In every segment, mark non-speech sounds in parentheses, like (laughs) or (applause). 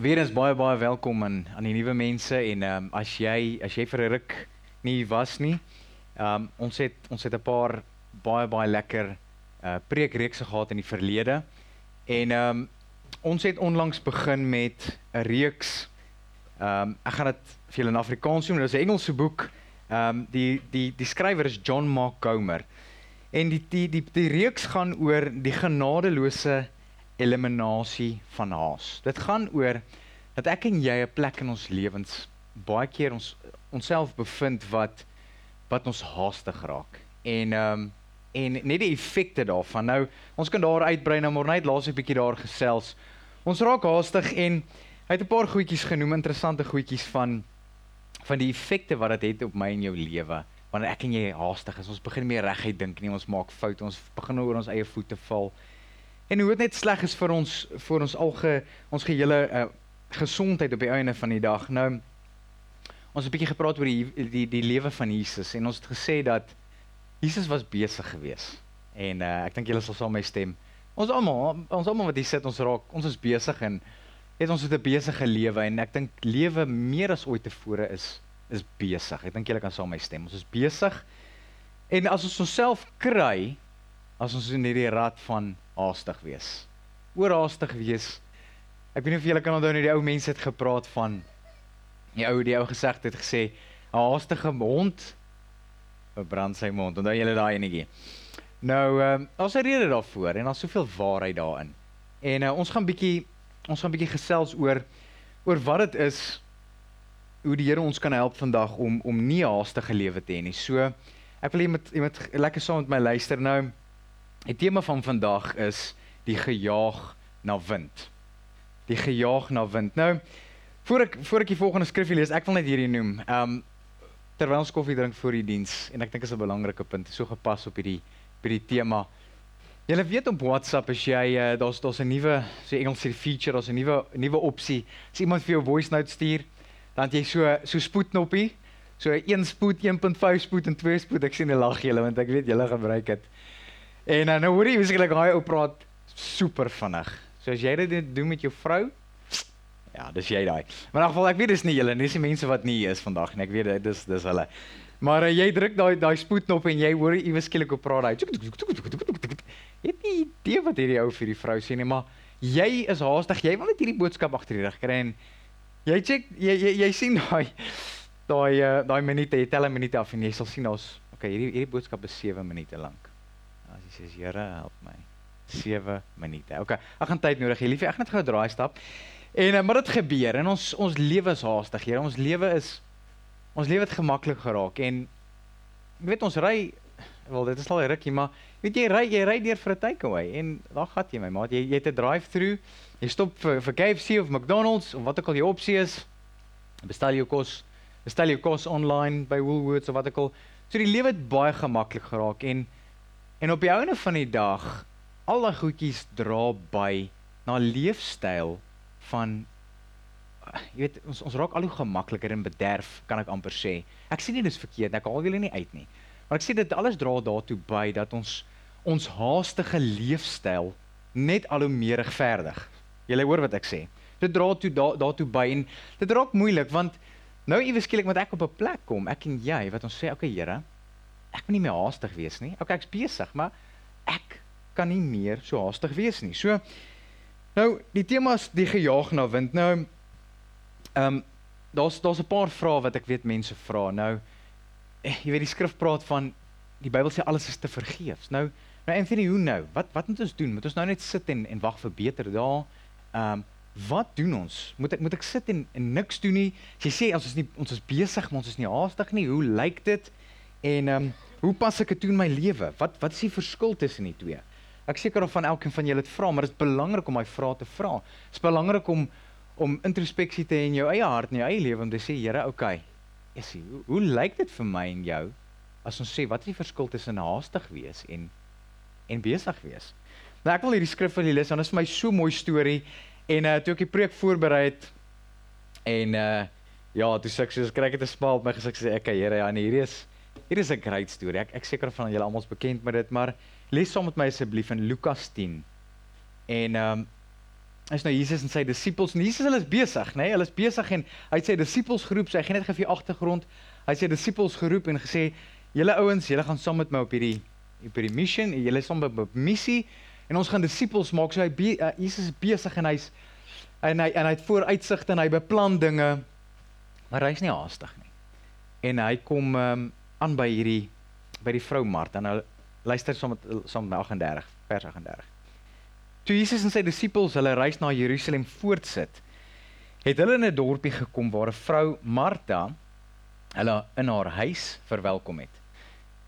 weer eens baie baie welkom aan aan die nuwe mense en ehm um, as jy as jy vir 'n ruk nie was nie, ehm um, ons het ons het 'n paar baie baie lekker uh preekreekse gehad in die verlede. En ehm um, ons het onlangs begin met 'n reeks ehm um, ek gaan dit vir julle in Afrikaans noem, dit is 'n Engelse boek. Ehm um, die die die skrywer is John Mark Comer. En die die die die reeks gaan oor die genadeloose eliminasie van haas. Dit gaan oor dat ek en jy 'n plek in ons lewens baie keer ons onsself bevind wat wat ons haastig raak. En ehm um, en net die effekte daarvan. Nou, ons kan daar uitbrei nou maar net laas 'n bietjie daar gesels. Ons raak haastig en hy het 'n paar goedjies genoem, interessante goedjies van van die effekte wat dit het, het op my en jou lewe wanneer ek en jy haastig is. Ons begin meer reguit dink nie, ons maak foute, ons begin oor ons eie voete val. En hoe dit net sleg is vir ons vir ons alge ons gehele uh, gesondheid op die einde van die dag. Nou ons het 'n bietjie gepraat oor die die die, lewe van Jesus en ons het gesê dat Jesus was besig geweest. En uh, ek dink julle sal saam my stem. Ons almal, ons almal wat hier sit, ons raak, ons is besig en het ons het 'n besige lewe en ek dink lewe meer as ooit tevore is is besig. Ek dink julle kan saam my stem. Ons is besig. En as ons onsself kry as ons in hierdie rad van haastig wees. Oorhaastig wees. Ek weet nie of julle kan onthou nie die ou mense het gepraat van die ou die ou gesegd het gesê 'n haastige hond verbrand sy mond. Onthou julle daai enetjie. Nou, ehm um, daar's 'n rede daarvoor en daar's soveel waarheid daarin. En uh, ons gaan bietjie ons gaan bietjie gesels oor oor wat dit is hoe die Here ons kan help vandag om om nie haastige lewe te hê nie. So ek wil jy met jy met lekker saam met my luister nou. Die tema van vandag is die gejaag na wind. Die gejaag na wind. Nou, voor ek voor ek die volgende skrifgie lees, ek wil net hierdie noem. Ehm um, terwyl ons koffie drink voor die diens en ek dink is 'n belangrike punt, so gepas op hierdie by die tema. Julle weet op WhatsApp as jy uh, daar's daar's 'n nuwe so Engels sê feature, daar's 'n nuwe nuwe opsie. As iemand vir jou voice note stuur, dan jy so so spoedknoppie, so 1 spoed, 1.5 spoed en 2 spoed. Ek sien 'n lag julle want ek weet julle gebruik dit. En uh, nou hoor jy miskien daai ou praat super vinnig. So as jy dit doen met jou vrou, ja, dis jy daai. Maar in geval ek weet dis nie julle nie, dis die mense wat nie hier is vandag nie. Ek weet dit dis dis hulle. Maar uh, jy druk daai daai spoedknop en jy hoor iewes skielik op praat. Jy het nie idee wat hierdie ou vir die vrou sê nie, maar jy is haastig. Jy wil net hierdie boodskap agter die rug kry en jy check jy jy, jy sien daai daai uh, daai minute, jy tel 'n minuut af en jy sal sien ons okay, hierdie hierdie boodskap is 7 minute lank. As jy sê Here, help my. 7 minute. Okay, ek gaan tyd nodig hê. Liefie, ek gaan net gou draai stap. En uh, maar dit gebeur en ons ons lewe is haastig, Here. Ons lewe is ons lewe het gemaklik geraak en jy weet ons ry wel dit is al 'n rukkie maar weet jy ry jy ry deur vir 'n takeaway en daar gaan jy my maat jy jy het 'n drive-through jy stop vir vir KFC of McDonald's of wat ook al jou opsie is bestel jou kos bestel jou kos online by Woolworths of wat ook al so die lewe het baie gemaklik geraak en en op die ouene van die dag al daai goedjies dra by na leefstyl van jy weet ons ons raak al hoe gemakliker en bederf kan ek amper sê. Ek sê nie dis verkeerd, ek haal julle nie uit nie. Maar ek sê dit alles dra daartoe by dat ons ons haastige leefstyl net al hoe meer regverdig. Julle hoor wat ek sê. Dit dra toe da, daartoe by en dit raak moeilik want nou iewes skielik moet ek op 'n plek kom, ek en jy wat ons sê, "Oké okay, Here, ek moet nie meer haastig wees nie. Okay, ek's besig, maar ek kan nie meer so haastig wees nie." So nou, die tema is die gejaag na wind. Nou Ehm um, daar's daar's 'n paar vrae wat ek weet mense vra. Nou eh, jy weet die skrif praat van die Bybel sê alles is te vergeefs. Nou nou Anthony, hoe nou? Wat wat moet ons doen? Moet ons nou net sit en en wag vir beter dae? Ehm um, wat doen ons? Moet ek moet ek sit en, en niks doen nie? As jy sê ons is nie ons is besig, maar ons is nie haastig nie. Hoe lyk dit? En ehm um, hoe pas ek dit toe in my lewe? Wat wat is die verskil tussen die twee? Ek seker of van elkeen van julle dit vra, maar dit is belangrik om my vrae te vra. Dit is belangrik om om introspeksie te hê in jou eie hart en jou eie lewe om te sê, Here, okay. Is hoe, hoe lyk dit vir my en jou as ons sê wat is die verskil tussen haastig wees en en besig wees? Nou ek wil hierdie skrif julle lees want dit is vir my so mooi storie en uh toe ek die preek voorberei het en uh ja, toe sê ek soos kry ek dit 'n smaal op my gesig sê ek, Here, ja, nee, hierdie is hierdie is 'n great storie. Ek ek seker van julle almal is bekend met dit, maar lees saam met my asseblief in Lukas 10. En ehm um, is nou Jesus en sy disippels. En Jesus hulle is besig, nê? Nee? Hulle is besig en hy het sy disippels geroep. Sy gee net gefie agtergrond. Hy het sy disippels geroep en gesê: "Julle ouens, julle gaan saam met my op hierdie op hierdie mission. Julle is saam op missie en ons gaan disippels maak." So hy be, uh, Jesus is besig en hy's en hy en hy het vooruitsigte en hy beplan dinge. Maar hy's nie haastig nie. En hy kom ehm um, aan by hierdie by die vrou Martha. Nou luister saam met saam met 38 vers 38. Toe Jesus en sy disippels hulle reis na Jerusalem voortsit, het hulle in 'n dorpie gekom waar 'n vrou Martha hulle in haar huis verwelkom het.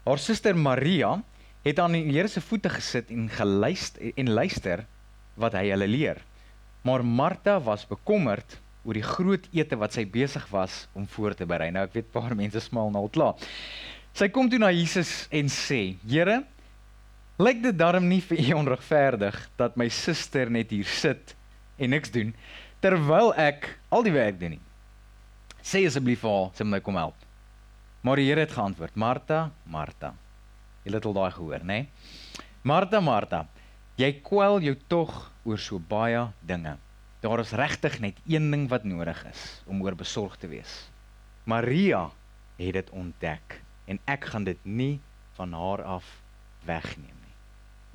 Haar suster Maria het aan die Here se voete gesit en geluister en luister wat hy hulle leer. Maar Martha was bekommerd oor die groot ete wat sy besig was om voor te berei. Nou ek weet paar mense smaal nou al klaar. Sy kom toe na Jesus en sê: "Here, lyk dit darm nie vir u onregverdig dat my suster net hier sit en niks doen terwyl ek al die werk doen nie. Sê asseblief vir haar, sy moet my kom help." Maar die Here het geantwoord: "Martha, Martha. Jy het al daai gehoor, nê? Nee? Martha, Martha, jy kwel jou tog oor so baie dinge. Daar is regtig net een ding wat nodig is om oor besorg te wees. Maria het dit ontdek en ek gaan dit nie van haar af wegneem nie.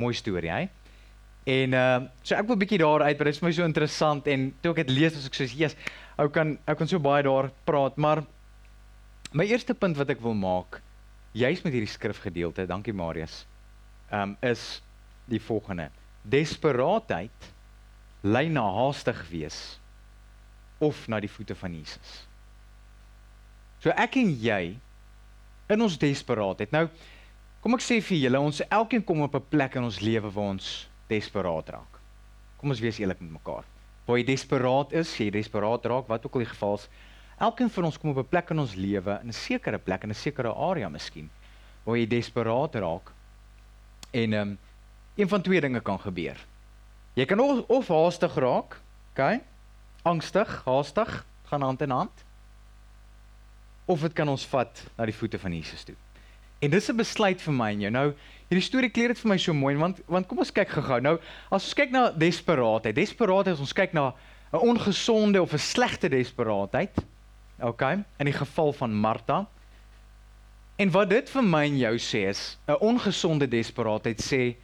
Mooi storie, hy. En uh so ek wil 'n bietjie daar uit, maar dit is my so interessant en toe ek dit lees as ek sê, "Jesus, ou kan ek kan so baie daar praat, maar my eerste punt wat ek wil maak, juis met hierdie skrifgedeelte, dankie Marius, um is die volgende. Desperaatheid lei na haastig wees of na die voete van Jesus. So ek en jy in ons desperaatheid. Nou kom ek sê vir julle, ons elkeen kom op 'n plek in ons lewe waar ons desperaat raak. Kom ons wees eerlik met mekaar. Waar jy desperaat is, jy desperaat raak, wat ook al die geval is, elkeen van ons kom op 'n plek in ons lewe, in 'n sekere plek in 'n sekere area miskien, waar jy desperaat raak en ehm um, een van twee dinge kan gebeur. Jy kan of, of haastig raak, okay? Angstig, haastig, gaan hand in hand of dit kan ons vat na die voete van Jesus toe. En dis 'n besluit vir my en jou. Nou, hierdie storie kleer dit vir my so mooi want want kom ons kyk gou-gou. Nou, as ons kyk na desperaatheid, desperaatheid as ons kyk na 'n ongesonde of 'n slegte desperaatheid. OK, in die geval van Martha. En wat dit vir my en jou sê is, 'n ongesonde desperaatheid sê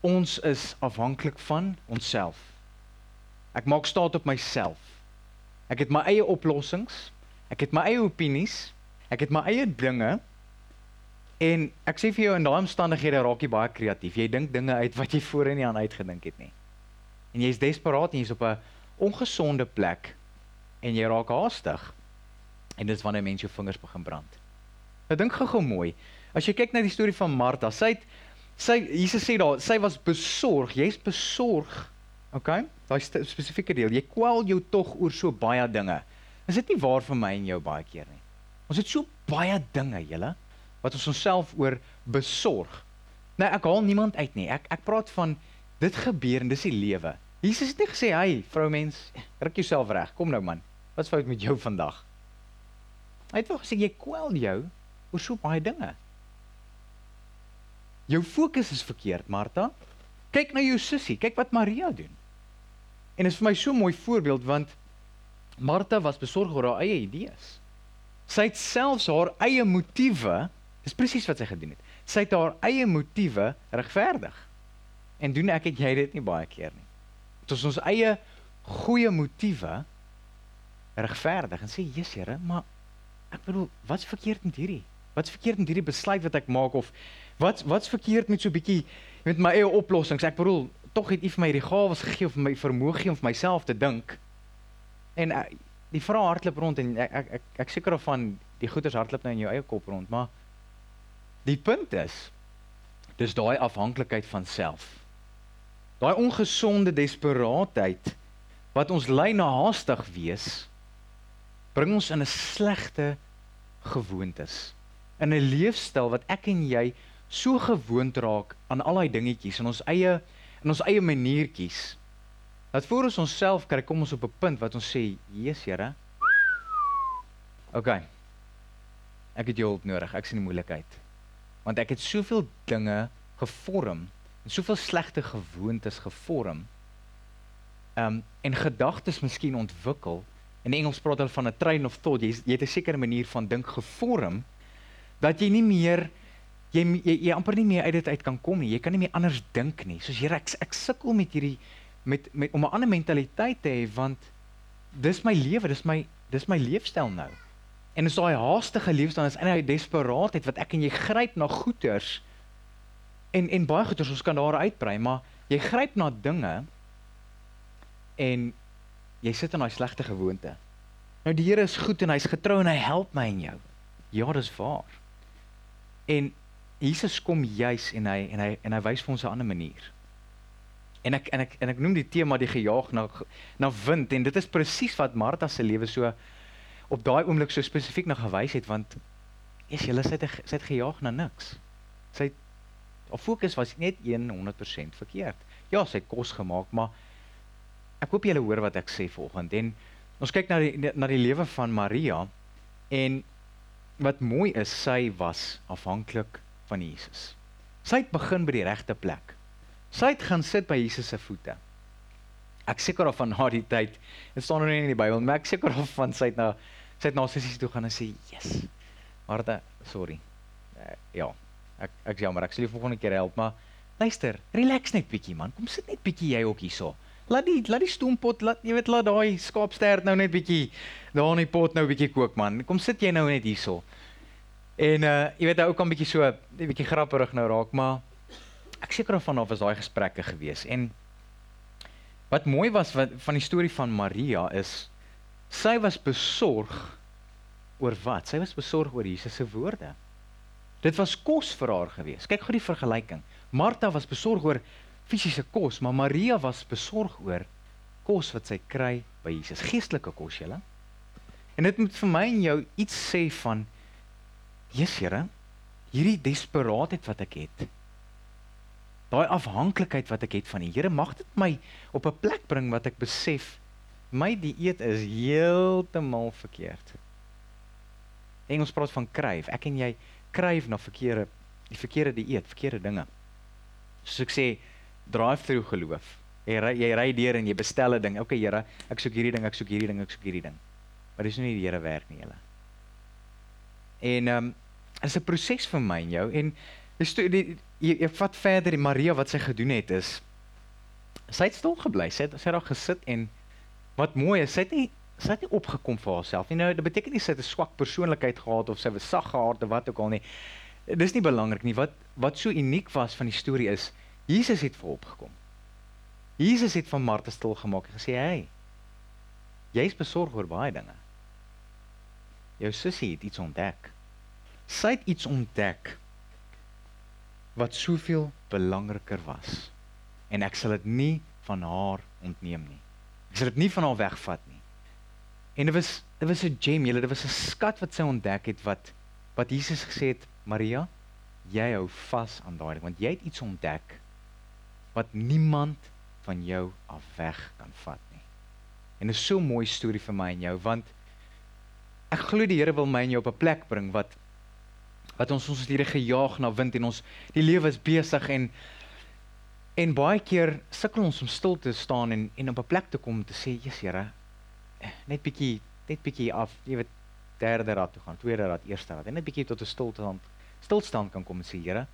ons is afhanklik van onsself. Ek maak staat op myself. Ek het my eie oplossings. Ek het my eie opinies. Ek het my eie dinge. En ek sê vir jou in daai omstandighede raak jy baie kreatief. Jy dink dinge uit wat jy voorheen nie aan uitgedink het nie. En jy's desperaat en jy's op 'n ongesonde plek en jy raak haastig. En dis wanneer mense jou vingers begin brand. Nou dink gou-gou mooi. As jy kyk na die storie van Martha, sy het sy Jesus sê daar, sy was besorg. Jy's besorg. OK? Daai spesifieke deel. Jy kwel jou tog oor so baie dinge. Is dit nie waar vir my en jou baie keer nie? Ons het so baie dinge, julle, wat ons onsself oor besorg. Nou ek haal niemand uit nie. Ek ek praat van dit gebeur en dis die lewe. Jesus het nie gesê, "Hey, vroumens, ruk jouself reg. Kom nou man. Wat's fout met jou vandag?" Hy het wel gesê jy kwel jou oor so baie dinge. Jou fokus is verkeerd, Martha. Kyk na jou sussie, kyk wat Maria doen. En dit is vir my so 'n mooi voorbeeld want Martha was besorg oor haar eie idees. Sy het selfs haar eie motiewe, dis presies wat sy gedoen het. Sy het haar eie motiewe regverdig. En doen ek het jy dit nie baie keer nie. Dit is ons eie goeie motiewe regverdig en sê Jesus Here, maar ek bedoel, wat's verkeerd met hierdie? Wat's verkeerd met hierdie besluit wat ek maak of wat's wat's verkeerd met so 'n bietjie met my eie oplossings? Ek bedoel, tog het U vir my hierdie gawes gegee of my vermoë gegee om vir myself te dink. En uh, die vrae hardloop rond en ek ek ek, ek seker of van die goeters hardloop nou in jou eie kop rond, maar die punt is dis daai afhanklikheid van self. Daai ongesonde desperaatheid wat ons lei na haastig wees bring ons in 'n slegte gewoontes. In 'n leefstyl wat ek en jy so gewoond raak aan al daai dingetjies in ons eie in ons eie maniertjies. Dat voor ons onsself kry kom ons op 'n punt wat ons sê, "Jesus, Here. OK. Ek het jou hulp nodig. Ek sien die moeilikheid." Want ek het soveel dinge gevorm en soveel slegte gewoontes gevorm. Ehm um, en gedagtes miskien ontwikkel. In Engels praat hulle van 'n train of thought. Jy jy het 'n sekere manier van dink gevorm dat jy nie meer jy jy, jy amper nie meer uit dit uit kan kom nie. Jy kan nie meer anders dink nie. Soos Here, ek ek sukkel met hierdie met met om 'n ander mentaliteit te hê want dis my lewe, dis my dis my leefstyl nou. En is daai haastige leefstyl is eintlik desperaatheid wat ek en jy gryp na goeders en en baie goeders ons kan daar uitbrei, maar jy gryp na dinge en jy sit in daai slegte gewoonte. Nou die Here is goed en hy's getrou en hy help my en jou. Ja, dis waar. En Jesus kom juis en hy en hy en hy wys vir ons 'n ander manier. En ek en ek en ek noem die tema die gejaag na na wind en dit is presies wat Martha se lewe so op daai oomblik so spesifiek na gewys het want is jy sy het sy het gejaag na niks. Sy haar fokus was net 100% verkeerd. Ja, sy het kos gemaak, maar ek hoop julle hoor wat ek sê vanoggend en ons kyk na die na die lewe van Maria en wat mooi is, sy was afhanklik van Jesus. Sy het begin by die regte plek. Sy het gaan sit by Jesus se voete. Ek seker of van na die tyd, dit staan nou nie in die Bybel, maar ek seker of van sy het na sy het na sy sussie toe gaan en sê, "Yes. Martha, sorry. Uh, ja, ek ek jammer, ek sal jou volgende keer help, maar luister, relax net bietjie man. Kom sit net bietjie jy ook hierso. Laat die laat die stoompot, laat jy weet laat daai skaapstert nou net bietjie daar in die pot nou bietjie kook man. Kom sit jy nou net hierso." En uh jy weet hy ou kan bietjie so 'n bietjie grapperig nou raak, maar ek seker van daar was daai gesprekke gewees. En wat mooi was wat van die storie van Maria is sy was besorg oor wat? Sy was besorg oor Jesus se woorde. Dit was kos vir haar gewees. Kyk gou die vergelyking. Martha was besorg oor fisiese kos, maar Maria was besorg oor kos wat sy kry by Jesus, geestelike kos, julle. En dit moet vir my en jou iets sê van Jesus Here, hierdie desperaatheid wat ek het. Daai afhanklikheid wat ek het van die Here, mag dit my op 'n plek bring wat ek besef my dieet is heeltemal verkeerd. Engels praat van kryf. Ek en jy kryf na verkeerde die verkeerde dieet, verkeerde dinge. Soos ek sê, drive-through geloof. Jy ry jy ry deur en jy bestel 'n ding. Okay, Here, ek soek hierdie ding, ek soek hierdie ding, ek soek hierdie ding. Maar dis nie die Here werk nie, julle. En ehm um, is 'n proses vir my en jou en dis die jy, jy vat verder die Maria wat sy gedoen het is sy het stil gebly. Sy het sy het daar gesit en wat mooi is, sy het nie sy het nie opgekom vir haarself nie. Nou dit beteken nie sy het 'n swak persoonlikheid gehad of sy was sag gehad of wat ook al nie. Dis nie belangrik nie. Wat wat so uniek was van die storie is Jesus het vir opgekom. Jesus het van Martha stil gemaak en gesê: "Hey, jy's besorg oor baie dinge." Jou sussie het iets ontdek. Sy het iets ontdek wat soveel belangriker was. En ek sal dit nie van haar ontneem nie. Ek sal dit nie van haar wegvat nie. En dit was dit was 'n gem, julle, dit was 'n skat wat sy ontdek het wat wat Jesus gesê het, Maria, jy hou vas aan daai ding want jy het iets ontdek wat niemand van jou af weg kan vat nie. En dit is so 'n mooi storie vir my en jou want ek glo die Here wil my en jou op 'n plek bring wat wat ons ons hierdie gejaag na wind en ons die lewe is besig en en baie keer sukkel ons om stil te staan en en op 'n plek te kom te sê, "Jesus Here, net bietjie net bietjie af, jy weet, derde raad toe gaan, tweede raad, eerste raad en net bietjie tot 'n stilstand stilstand kan kom en sê, Here,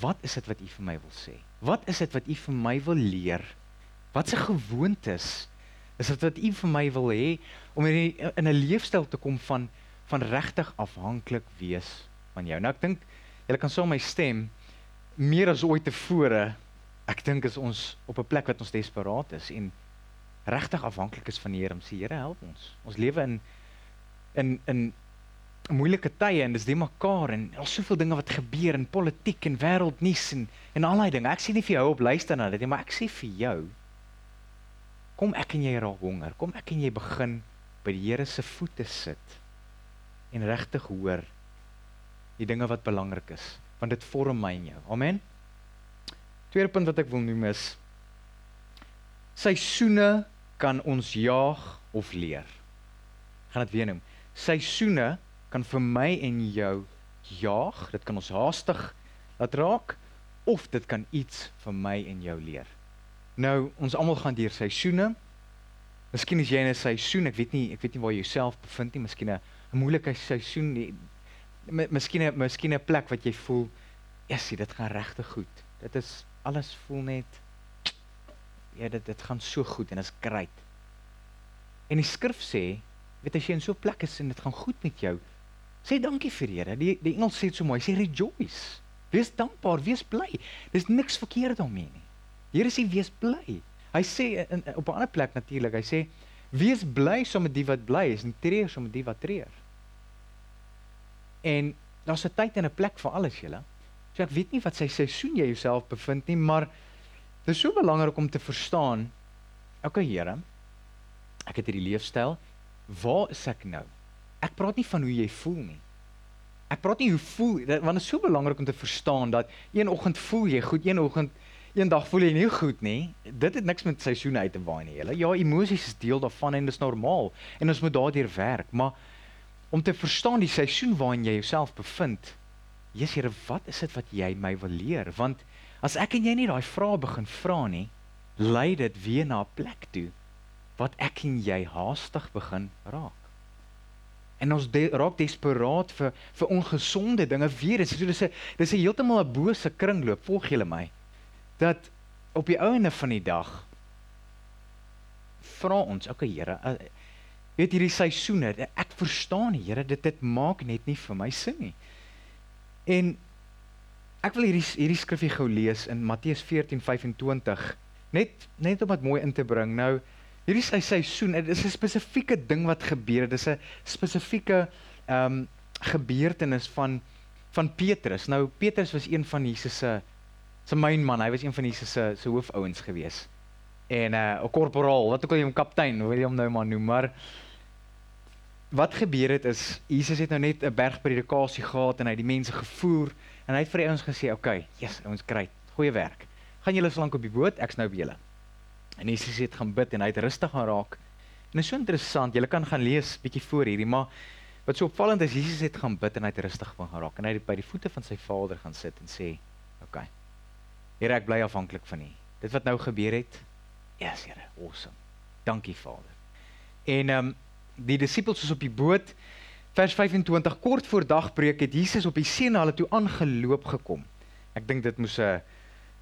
wat is dit wat U vir my wil sê? Wat is dit wat U vir my wil leer? Wat se gewoontes is dit wat U vir my wil hê om in in 'n leefstyl te kom van van regtig afhanklik wees van jou. Nou ek dink julle kan saam my stem meer as ooit tevore. Ek dink is ons op 'n plek wat ons desperaat is en regtig afhanklik is van die Here om sê Here help ons. Ons lewe in in in moeilike tye en dis die mekaar en al soveel dinge wat gebeur in politiek en wêreldnuus en en al daai dinge. Ek sê nie vir jou op luister na dit nie, maar ek sê vir jou kom ek en jy raak honger. Kom ek en jy begin by die Here se voete sit en regtig hoor die dinge wat belangrik is, want dit vorm my en jou. Amen. Tweede punt wat ek wil noem is seisoene kan ons jaag of leer. Ek gaan dit weer noem. Seisoene kan vir my en jou jaag, dit kan ons haastig laat raak of dit kan iets vir my en jou leer. Nou, ons almal gaan deur seisoene. Miskien is jy in 'n seisoen, ek weet nie, ek weet nie waar jy jouself bevind nie, miskien 'n moeilike seisoen, nie. miskien 'n miskien 'n plek wat jy voel, "Jessie, dit gaan regtig goed." Dit is alles voel net (tsk) ja, dit dit gaan so goed en dit is great. En die skrif sê, weet as jy in so 'n plek is en dit gaan goed met jou, sê dankie vir Here. Die die Engels sê dit so mooi, sê rejoice. Wees dankbaar, wees bly. Dis niks verkeerd daarmee nie. Die Here sê wees bly. Hy sê in, op 'n ander plek natuurlik, hy sê wees bly saam met die wat bly is en treur saam met die wat treur. En daar's 'n tyd en 'n plek vir alles, julle. So ek weet nie wat sy seisoen jy jouself bevind nie, maar dit is so belangrik om te verstaan. Okay, Here. Ek het hierdie leefstyl. Waar is ek nou? Ek praat nie van hoe jy voel nie. Ek praat nie hoe voel, want dit is so belangrik om te verstaan dat een oggend voel jy goed, een oggend eendag voel jy nie goed nie. Dit het niks met seisoene uit te waai nie. Julle. Ja, emosies is deel daarvan en dit is normaal en ons moet daardeur werk, maar om te verstaan die seisoen waarin jy jouself bevind. Jesus Here, wat is dit wat jy my wil leer? Want as ek en jy nie daai vrae begin vra nie, lei dit weer na 'n plek toe wat ek en jy haastig begin raak. En ons de, raak desperaat vir vir ongesonde dinge weer. Dit is so dis 'n dis 'n heeltemal 'n bose kringloop. Volg julle my? Dat op die einde van die dag vra ons, okay Here, uh, weet hierdie seisoene, ek verstaan nie, Here, dit dit maak net nie vir my sin nie. En ek wil hierdie hierdie skrifgie gou lees in Matteus 14:25 net net om dit mooi in te bring. Nou hierdie is sy seisoen, dit is 'n spesifieke ding wat gebeur. Dit is 'n spesifieke ehm um, gebeurtenis van van Petrus. Nou Petrus was een van Jesus se se main man. Hy was een van Jesus se se hoofouens gewees. En 'n uh, 'n korporaal, wat ook al jy hom kaptein, wil jy hom nou maar noem, maar wat gebeur het is Jesus het nou net 'n bergpredikasie gehad en hy het die mense gevoer en hy het vir die ouens gesê, "Oké, okay, yes, ons kry goeie werk. Gaan julle so lank op die boot, ek's nou by julle." En Jesus het gaan bid en hy het rustig gaan raak. En is so interessant, julle kan gaan lees bietjie voor hierdie, maar wat so opvallend is, Jesus het gaan bid en hy het rustig gaan raak en hy het by die voete van sy Vader gaan sit en sê, "Oké. Okay, Here, ek bly afhanklik van U. Dit wat nou gebeur het, yes, Here, awesome. Dankie Vader." En ehm um, die disippels was op die boot. Vers 25 kort voor dagbreek het Jesus op die see na hulle toe aangeloop gekom. Ek dink dit moes 'n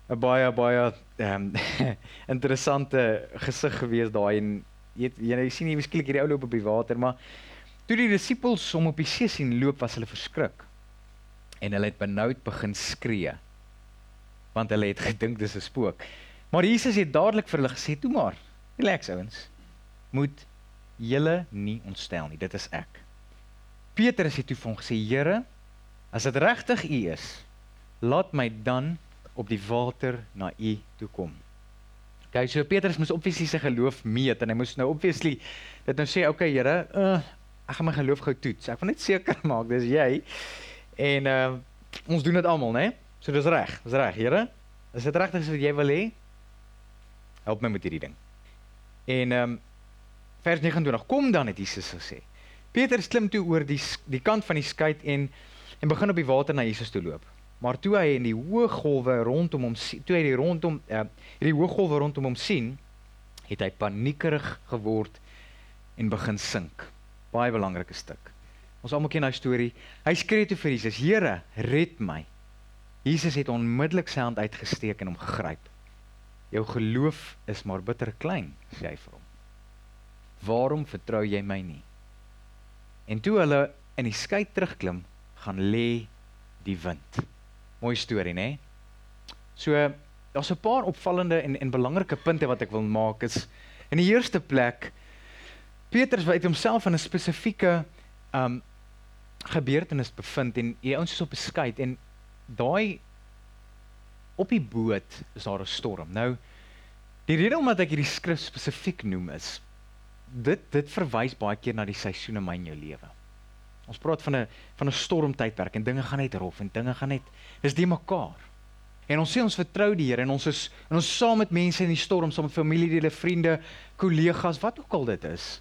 'n baie baie ehm um, (laughs) interessante gesig gewees daai en jy jy sien jy miskien hierdie ou loop op die water, maar toe die disippels hom op die see sien loop, was hulle verskrik. En hulle het benoud begin skree. Want hulle het gedink dis 'n spook. Maar Jesus het dadelik vir hulle gesê: "Toe maar, relax ouens. Moet julle nie ontstel nie. Dit is ek. Petrus het toe vir hom gesê: "Here, as dit regtig U is, laat my dan op die water na U toe kom." Okay, so Petrus moes obviously sy geloof meet en hy moes nou obviously dit nou sê, "Oké, okay, Here, uh, ek gaan my geloof gou toets. Ek wil net seker (laughs) maak dis jy." En uh ons doen dit almal, né? So dis reg. Dis reg, Here. Is dit regtig wat jy wil hê? Help my met hierdie ding. En ehm um, vers 29 kom dan het Jesus gesê. Petrus klim toe oor die die kant van die skei en en begin op die water na Jesus toe loop. Maar toe hy in die hoë golwe rondom hom sien, toe hy die rondom uh, hierdie hoë golwe rondom hom sien, het hy paniekerig geword en begin sink. Baie belangrike stuk. Ons almal ken daai storie. Hy skree toe vir Jesus: "Here, red my." Jesus het onmiddellik sy hand uitgesteek en hom gegryp. "Jou geloof is maar bitter klein," sê hy vir hom waarom vertrou jy my nie? En toe hulle in die skei terugklim, gaan lê die wind. Mooi storie, né? So daar's 'n paar opvallende en en belangrike punte wat ek wil maak is in die eerste plek Petrus het homself in 'n spesifieke um gebeurtenis bevind en die ouens is op 'n skei en daai op die boot is daar 'n storm. Nou Die rede omdat ek hierdie skrif spesifiek noem is dit dit verwys baie keer na die seisoene in my en jou lewe. Ons praat van 'n van 'n stormtydperk en dinge gaan net rof en dinge gaan net dis die mekaar. En ons sê ons vertrou die Here en ons is en ons saam met mense in die storm, saam met familielede, vriende, kollegas, wat ook al dit is.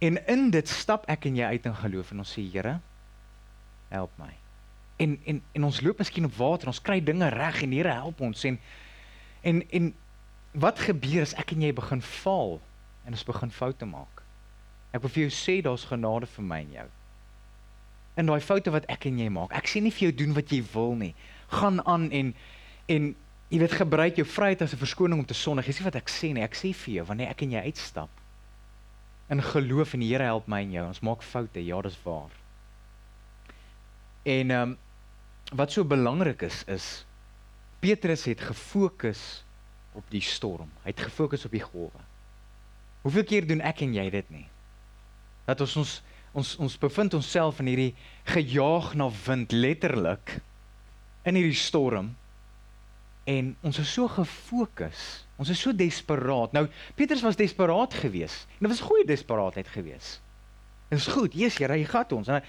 En in dit stap ek en jy uit in geloof en ons sê Here, help my. En en en ons loop miskien op water, ons kry dinge reg en Here help ons en en en wat gebeur as ek en jy begin val en ons begin foute maak? Ek wil vir jou sê daar's genade vir my en jou in daai foute wat ek en jy maak. Ek sê nie vir jou doen wat jy wil nie. Gaan aan en en jy weet gebruik jou vryheid as 'n verskoning om te sondig. Dis nie wat ek sê nie. Ek sê vir jou wanneer ek en jy uitstap in geloof en die Here help my en jou. Ons maak foute. Ja, dis waar. En ehm um, wat so belangrik is is Petrus het gefokus op die storm. Hy het gefokus op die golwe. Hoeveel keer doen ek en jy dit nie? Dat ons ons ons ons bevind onsself in hierdie gejaag na wind letterlik in hierdie storm en ons is so gefokus ons is so desperaat nou Petrus was desperaat geweest en dit was goeie desperaatheid geweest dit is goed Jesus jy ry gat ons en,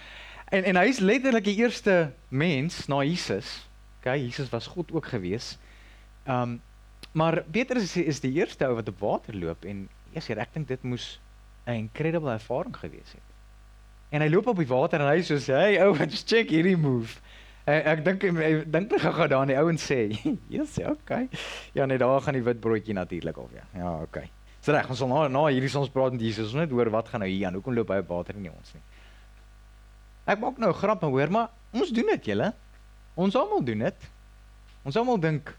en en hy is letterlik die eerste mens na Jesus okay Jesus was God ook geweest um maar Petrus is, is die eerste ou wat op water loop en Jesus ek dink dit moes 'n incredible ervaring geweest het En hy loop op die water en hy sê so, "Hey ouens, check hierdie move." En ek dink ek dink net gou daar en die ouens sê, (laughs) "Jesus, okay." Ja, net daar gaan die wit broodjie natuurlik al weer. Ja, okay. Dis reg, ons sal na na hierdie ons praat met Jesus, ons net hoor wat gaan nou hier aan. Hoekom loop hy op water en nie ons nie? Ek maak nou 'n grap, maar hoor maar, ons doen dit, julle. Ons almal doen dit. Ons almal dink,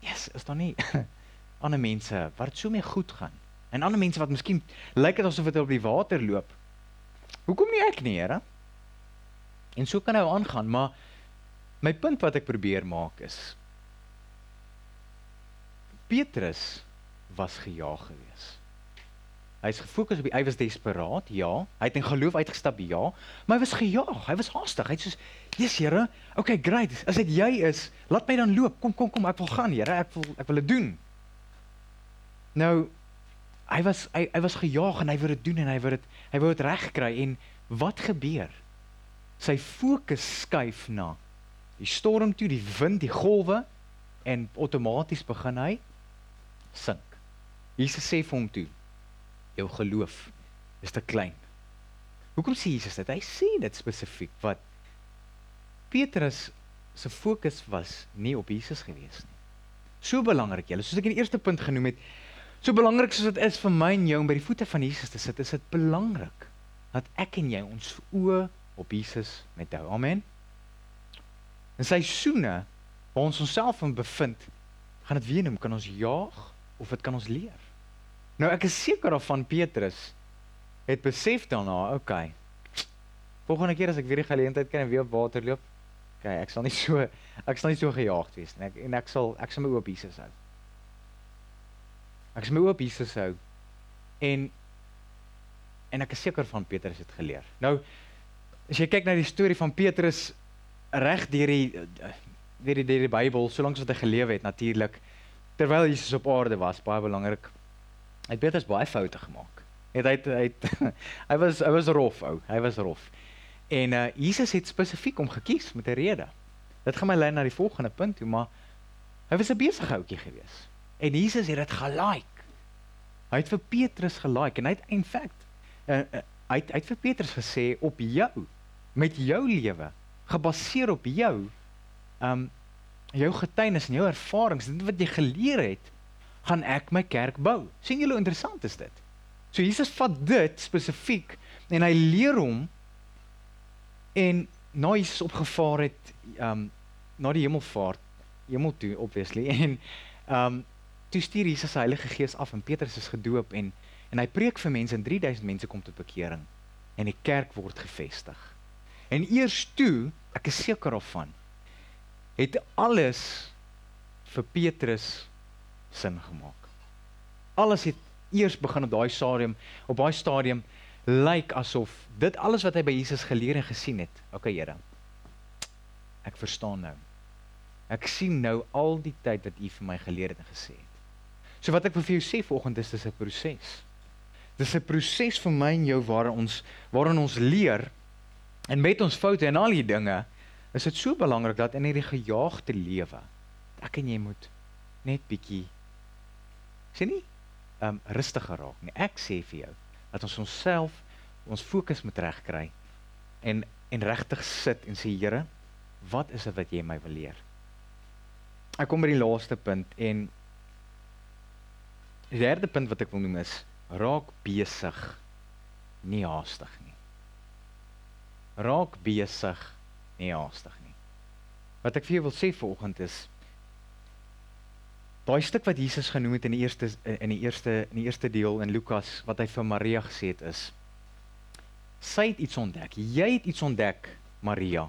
"Yes, is daar nie (laughs) ander mense wat dit so mee goed gaan?" En ander mense wat miskien lyk dit asof hulle op die water loop. Hoekom nie ek nie, Here? En so kan hy aangaan, maar my punt wat ek probeer maak is Petrus was gejaag geweest. Hy's gefokus op die hy was desperaat, ja. Hy het in geloof uitgestap, ja, maar hy was gejaag. Hy was haastig. Hy het soos, "Jesus, Here, okay, great. As dit jy is, laat my dan loop. Kom, kom, kom, ek wil gaan, Here. Ek wil ek wil dit doen." Nou hy was hy hy was gejaag en hy wou dit doen en hy wou dit hy wou dit regkry en wat gebeur? Sy fokus skuif na die storm toe, die wind, die golwe en outomaties begin hy sink. Jesus sê vir hom toe: "Jou geloof is te klein." Hoekom sê Jesus dit? Hy sê dit spesifiek wat Petrus se fokus was nie op Jesus gewees nie. So belangrik, julle, soos ek in die eerste punt genoem het, So belangrik soos dit is vir my en jou om by die voete van Jesus te sit, is dit belangrik dat ek en jy ons oë op Jesus met hou. Amen. In seisoene waar ons onsself in bevind, gaan dit weer noem kan ons jaag of dit kan ons leer. Nou ek is seker of van Petrus het besef daarna, okay. Volgende keer as ek weer die geleentheid kry en weer op water loop, okay, ek sal nie so ek sal nie so gejaagd wees nie. Ek, en ek sal ek sal my oop Jesus hou. Ek is my oop Jesus hou. En en ek is seker van Petrus het geleer. Nou as jy kyk na die storie van Petrus reg deur die deur die, die Bybel, solank as wat hy geleef het natuurlik terwyl Jesus op aarde was, baie belangrik. Hy het Petrus baie foute gemaak. Het hy hy het, (laughs) hy was hy was rof ou. Hy was rof. En uh Jesus het spesifiek hom gekies met 'n rede. Dit gaan my lei na die volgende punt toe, maar hy was 'n besige ouetjie geweest. En Jesus het dit gelike. Hy het vir Petrus gelike en hy het in feite uh, uh, hy het, hy het vir Petrus gesê op jou met jou lewe gebaseer op jou um jou getuienis en jou ervarings dit wat jy geleer het gaan ek my kerk bou. sien julle hoe interessant is dit? So Jesus vat dit spesifiek en hy leer hom en nou is opgevaar het um na die hemelvaart hemel toe obviously (laughs) en um toe stuur Jesus se Heilige Gees af en Petrus is gedoop en en hy preek vir mense en 3000 mense kom tot bekering en die kerk word gevestig. En eers toe, ek is seker of van het alles vir Petrus sin gemaak. Alles het eers begin op daai stadium, op daai stadium lyk like asof dit alles wat hy by Jesus geleer en gesien het. Okay, Here. Ek verstaan nou. Ek sien nou al die tyd wat U vir my geleer het en gesê het. So wat ek vir jou sê vanoggend is dis 'n proses. Dis 'n proses vir my en jou waarin ons waarin ons leer en met ons foute en al die dinge is dit so belangrik dat in hierdie gejaagde lewe ek en jy moet net bietjie sien nie um rustiger raak nie. Ek sê vir jou dat ons onsself ons fokus moet regkry en en regtig sit en sê Here, wat is dit wat jy my wil leer? Ek kom by die laaste punt en die derde punt wat ek wil noem is raak besig nie haastig nie. Raak besig nie haastig nie. Wat ek vir jou wil sê vanoggend is daai stuk wat Jesus genoem het in die eerste in die eerste in die eerste deel in Lukas wat hy vir Maria gesê het is sy het iets ontdek. Jy het iets ontdek, Maria.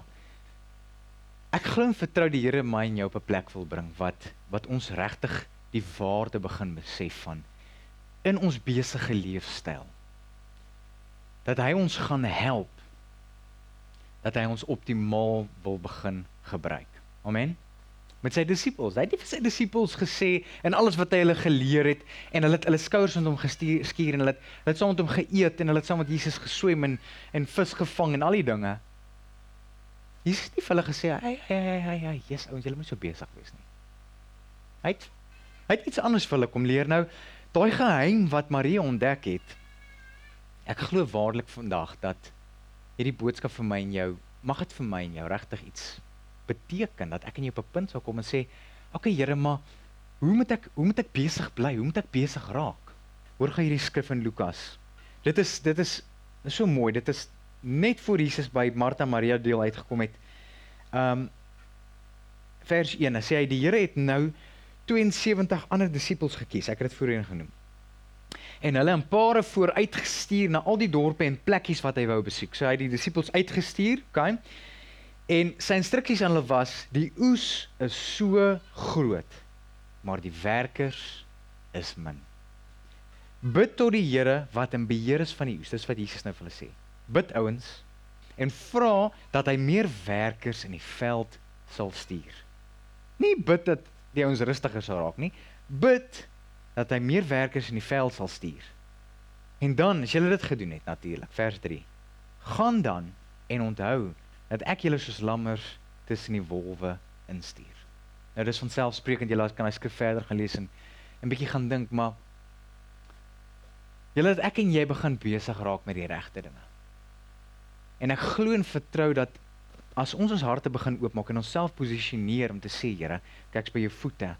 Ek glo en vertrou die Here my en jou op 'n plek wil bring wat wat ons regtig die waarde begin besef van in ons besige leefstyl. Dat hy ons gaan help dat hy ons optimaal wil begin gebruik. Amen met sy disippels. Hy het nie vir sy disippels gesê en alles wat hy hulle geleer het en hulle het hulle skouers rondom gestuur skuur en hulle het hulle het saam met hom geëet en hulle het saam met Jesus geswem en en vis gevang en al die dinge. Jesus het nie vir hulle gesê, "Hey, hey, hey, hey, hey, Jesus, ouens, julle moet so besig wees nie." Hy het hy het iets anders vir hulle kom leer nou. Daai geheim wat Maria ontdek het. Ek glo waarlik vandag dat hierdie boodskap vir my en jou mag dit vir my en jou regtig iets beteken dat ek en jy op 'n punt sou kom en sê, "Oké okay, Here, maar hoe moet ek hoe moet ek besig bly? Hoe moet ek besig raak?" Hoor gaan hierdie skrif in Lukas. Dit is dit is is so mooi. Dit is net voor Jesus by Martha Maria deel uitgekom het. Um vers 1 sê hy die Here het nou 72 ander disippels gekies. Ek het dit voorheen genoem. En hulle 'n paar vooruit gestuur na al die dorpe en plekkies wat hy wou besoek. So hy het die disippels uitgestuur, okay? En sy instruksies aan hulle was: "Die oes is so groot, maar die werkers is min." Bid tot die Here wat in beheer is van die oes. Dis wat Jesus nou vir hulle sê. Bid ouens en vra dat hy meer werkers in die veld sal stuur. Nie bid dat die ouens rustiger sal raak nie. Bid dat hy meer werkers in die veld sal stuur. En dan, as jy dit gedoen het natuurlik, vers 3. Gaan dan en onthou dat ek julle soos lammers tussen die wolwe instuur. Nou dis van selfsprekend julle kan hy skrif verder gaan lees en 'n bietjie gaan dink, maar julle dat ek en jy begin besig raak met die regte dinge. En ek glo en vertrou dat as ons ons harte begin oopmaak en onsself posisioneer om te sê, Here, kyk by jou voete.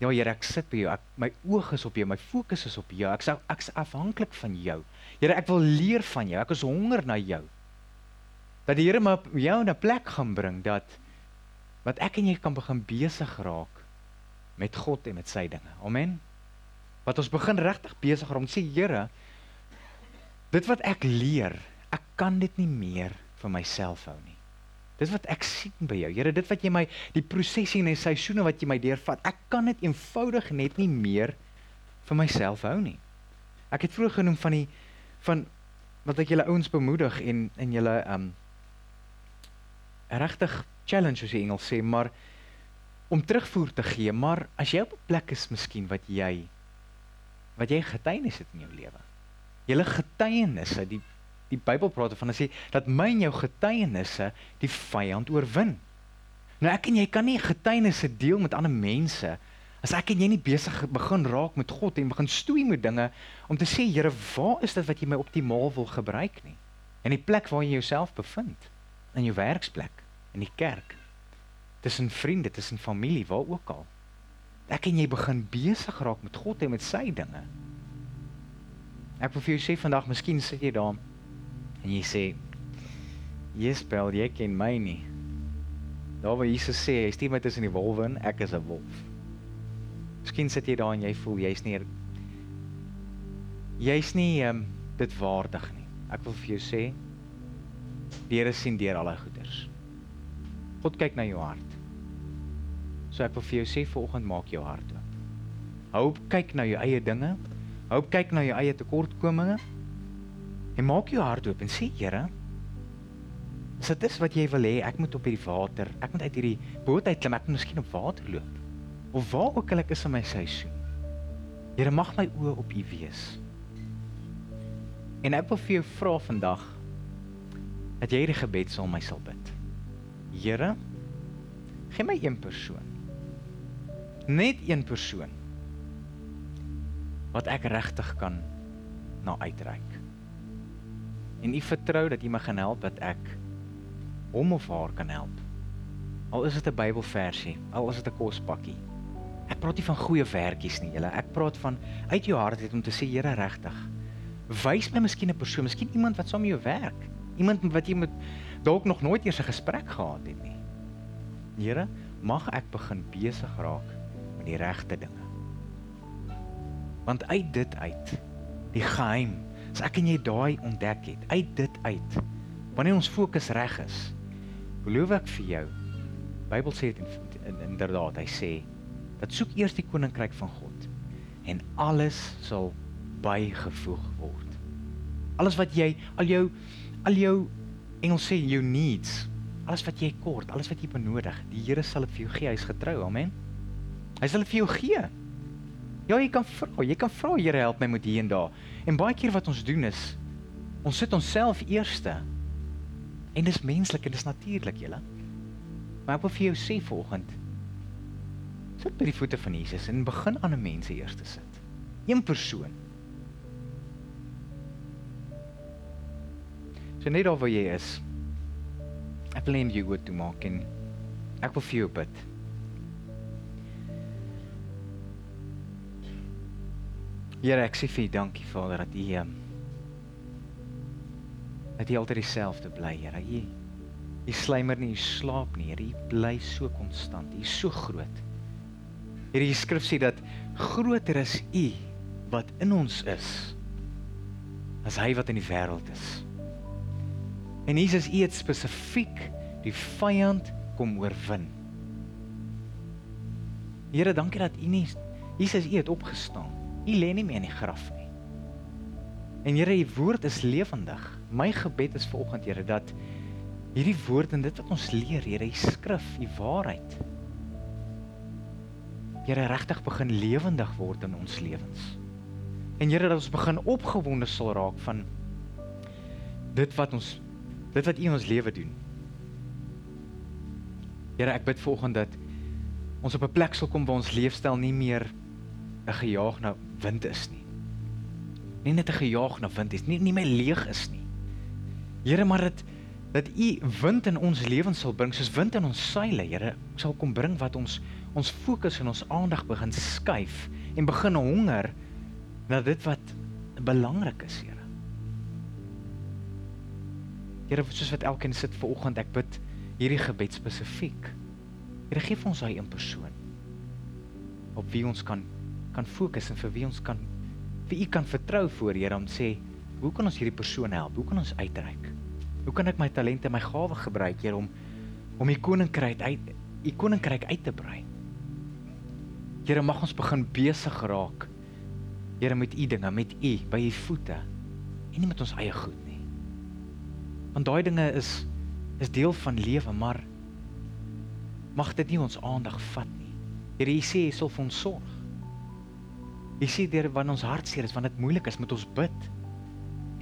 Ja Here, ek sit by jou. Ek, my oog is op jou, my fokus is op jou. Ek sê ek's afhanklik van jou. Here, ek wil leer van jou. Ek is honger na jou dat die Here my jou in 'n plek gaan bring dat wat ek en jy kan begin besig raak met God en met sy dinge. Amen. Wat ons begin regtig besig raak om sê Here, dit wat ek leer, ek kan dit nie meer vir myself hou nie. Dis wat ek sien by jou. Here, dit wat jy my die prosesse en die seisoene wat jy my deurvat, ek kan dit eenvoudig net nie meer vir myself hou nie. Ek het vroeër genoem van die van wat ek julle ouens bemoedig en en julle um regtig challenge soos die Engels sê, maar om terugvoer te gee, maar as jy op 'n plek is miskien wat jy wat jy getuienis het in jou lewe. Julle getuienisse, die die Bybel praat van as jy dat my en jou getuienisse die vyand oorwin. Nou ek en jy kan nie getuienisse deel met ander mense as ek en jy nie besig begin raak met God en begin stoei met dinge om te sê Here, waar is dit wat jy my optimaal wil gebruik nie? In die plek waar jy jouself bevind in jou werksplek, in die kerk, tussen vriende, tussen familie, waar ook al. Ek en jy begin besig raak met God en met sy dinge. Ek wil vir jou sê vandag, miskien sit jy daar en jy sê, "Jesbel, jy ken my nie." Daar waar Jesus sê, "Hy stuur my tussen die wolwe in, ek is 'n wolf." Miskien sit jy daar en jy voel jy's nie jy's nie ehm um, dit waardig nie. Ek wil vir jou sê, Die Here sien deur al daai goeders. God kyk na jou hart. So ek wil vir jou sê vanoggend maak jou hart oop. Hou op kyk na jou eie dinge. Hou op kyk na jou eie tekortkominge. En maak jou hart oop en sê Here, as dit is wat jy wil hê, ek moet op hierdie water, ek moet uit hierdie boot uit klim, ek moet miskien op water loop. Of waar ook al ek is in my seisoen. Here mag my oë op U wees. En ek wil vir jou vra vandag dat jy hierdie gebed saam my sal bid. Here, gee my een persoon. Net een persoon wat ek regtig kan na uitreik. En U vertrou dat U my gaan help dat ek hom of haar kan help. Al is dit 'n Bybelversie, al is dit 'n kospakkie. Ek praat nie van goeie werkies nie, julle. Ek praat van uit jou hart uit om te sê Here regtig. Wys my miskien 'n persoon, miskien iemand wat saam met jou werk. Iemand wat jy met dalk nog nooit eers 'n gesprek gehad het nie. Here, mag ek begin besig raak met die regte dinge. Want uit dit uit, die geheim, as ek en jy daai ontdek het, uit dit uit, wanneer ons fokus reg is, beloof ek vir jou, Bybel sê dit inderdaad, hy sê dat soek eers die koninkryk van God en alles sal bygevoeg word. Alles wat jy al jou al jou Engels sê jou needs, alles wat jy kort, alles wat jy benodig, die Here sal dit vir jou gee. Hy's getrou. Amen. Hy sal dit vir jou gee. Ja, jy kan vra, jy kan vra Here help my met hier en daar. En baie keer wat ons doen is ons sit onsself eerste. En dis menslik en dis natuurlik, julle. Maar ek wil vir jou sê vanoggend, Sit by die voete van Jesus en begin aan 'n mense eers te sit. Een persoon. So net daar waar jy is. Ek wil net jou toe maak en ek wil vir jou bid. Here, ek sê vir U dankie Vader dat U ehm dat U altyd dieselfde bly, Here. U U slymer nie, U slaap nie, Here. U bly so konstant. U is so groot. Hierdie skrif sê dat groter is U wat in ons is as hy wat in die wêreld is. En Jesus U het spesifiek die vyand kom oorwin. Here, dankie dat U nie Jesus U het opgestaan. U lê nie meer in die graf nie. En Here, U woord is lewendig. My gebed is vanoggend, Here, dat hierdie woord en dit wat ons leer, Here, U skrif, U waarheid Here regtig begin lewendig word in ons lewens. En Here dat ons begin opgewonde sal raak van dit wat ons dit wat U in ons lewe doen. Here ek bid volgende dat ons op 'n plek sal kom waar ons leefstyl nie meer 'n gejaag na wind is nie. Nie net 'n gejaag na wind is nie, nie meer leeg is nie. Here maar dit dat U wind in ons lewens sal bring soos wind in ons seile, Here, sal kom bring wat ons ons fokus en ons aandag begin skuif en begin honger na dit wat belangrik is, Here. Here, soos wat elkeen sit ver oggend, ek bid hierdie gebed spesifiek. Here, gee vir ons daai een persoon op wie ons kan kan fokus en vir wie ons kan vir u kan vertrou voor Here om sê, hoe kan ons hierdie persoon help? Hoe kan ons uitreik? Hoe kan ek my talente, my gawes gebruik, Here, om om u koninkryk uit u koninkryk uit te brei? Here mag ons begin besig raak. Here met u dinge, met u by u voete en nie met ons eie goed. Want daai dinge is is deel van lewe, maar mag dit nie ons aandag vat nie. Here, u sê u sal vir ons sorg. U sê deur wanneer ons hartseer is, wanneer dit moeilik is, moet ons bid.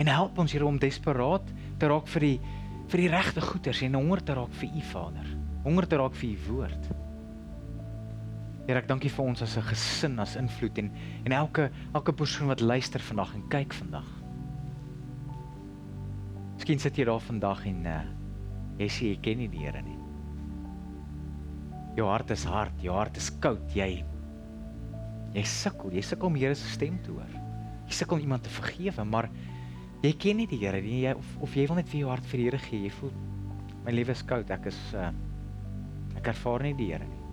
En help ons Here om desperaat te raak vir die vir die regte goeders en honger te raak vir u Vader. Honger te raak vir u woord. Here, ek dankie vir ons as 'n gesin, as invloed en en elke elke persoon wat luister vandag en kyk vandag. Miskien sit jy daar vandag en uh, jy sê jy ken nie die Here nie. Jou hart is hard, jou hart is koud, jy jy sukkel, jy sukkel om Here se stem te hoor. Jy sukkel om iemand te vergewe, maar jy ken nie die Here nie. Jy of of jy wil net vir jou hart vir die Here gee. Jy voel my lewe is koud, ek is uh, ek ervaar nie die Here nie.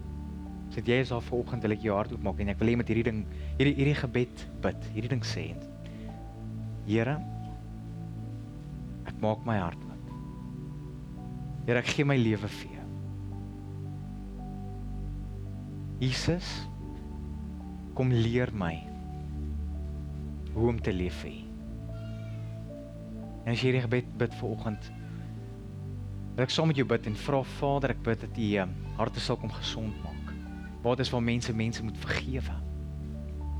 So jy is daar vanoggend wil ek jou hart oopmaak en ek wil hê met hierdie ding hierdie hierdie gebed bid. Hierdie ding sê. Here maak my hart oop. Here ek gee my lewe vir jou. Jesus kom leer my hoe om te leef vir U. En as jy hierdie gebed bid vanoggend wil ek saam met jou bid en vra Vader ek bid dat U harte sal kom gesond maak waar dit is waar mense mense moet vergewe.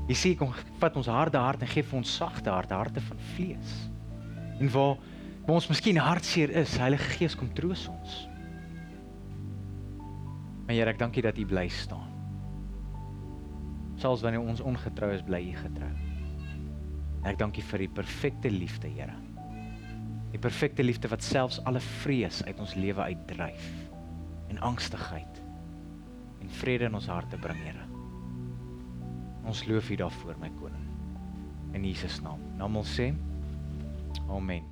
Jy sê kom vat ons harde hart en gee vir ons sagte harte, harte van vlees. En waar waar ons miskien hartseer is, Heilige Gees kom troos ons. Maar Here, ek dankie dat U bly staan. Selfs wanneer ons ongetrou is, bly U getrou. Ek dankie vir die perfekte liefde, Here. Die perfekte liefde wat selfs alle vrees uit ons lewe uitdryf en angstigheid en vrede in ons harte bring, Here. Ons loof U daarvoor, my koning. In Jesus naam. Namal sê. Amen.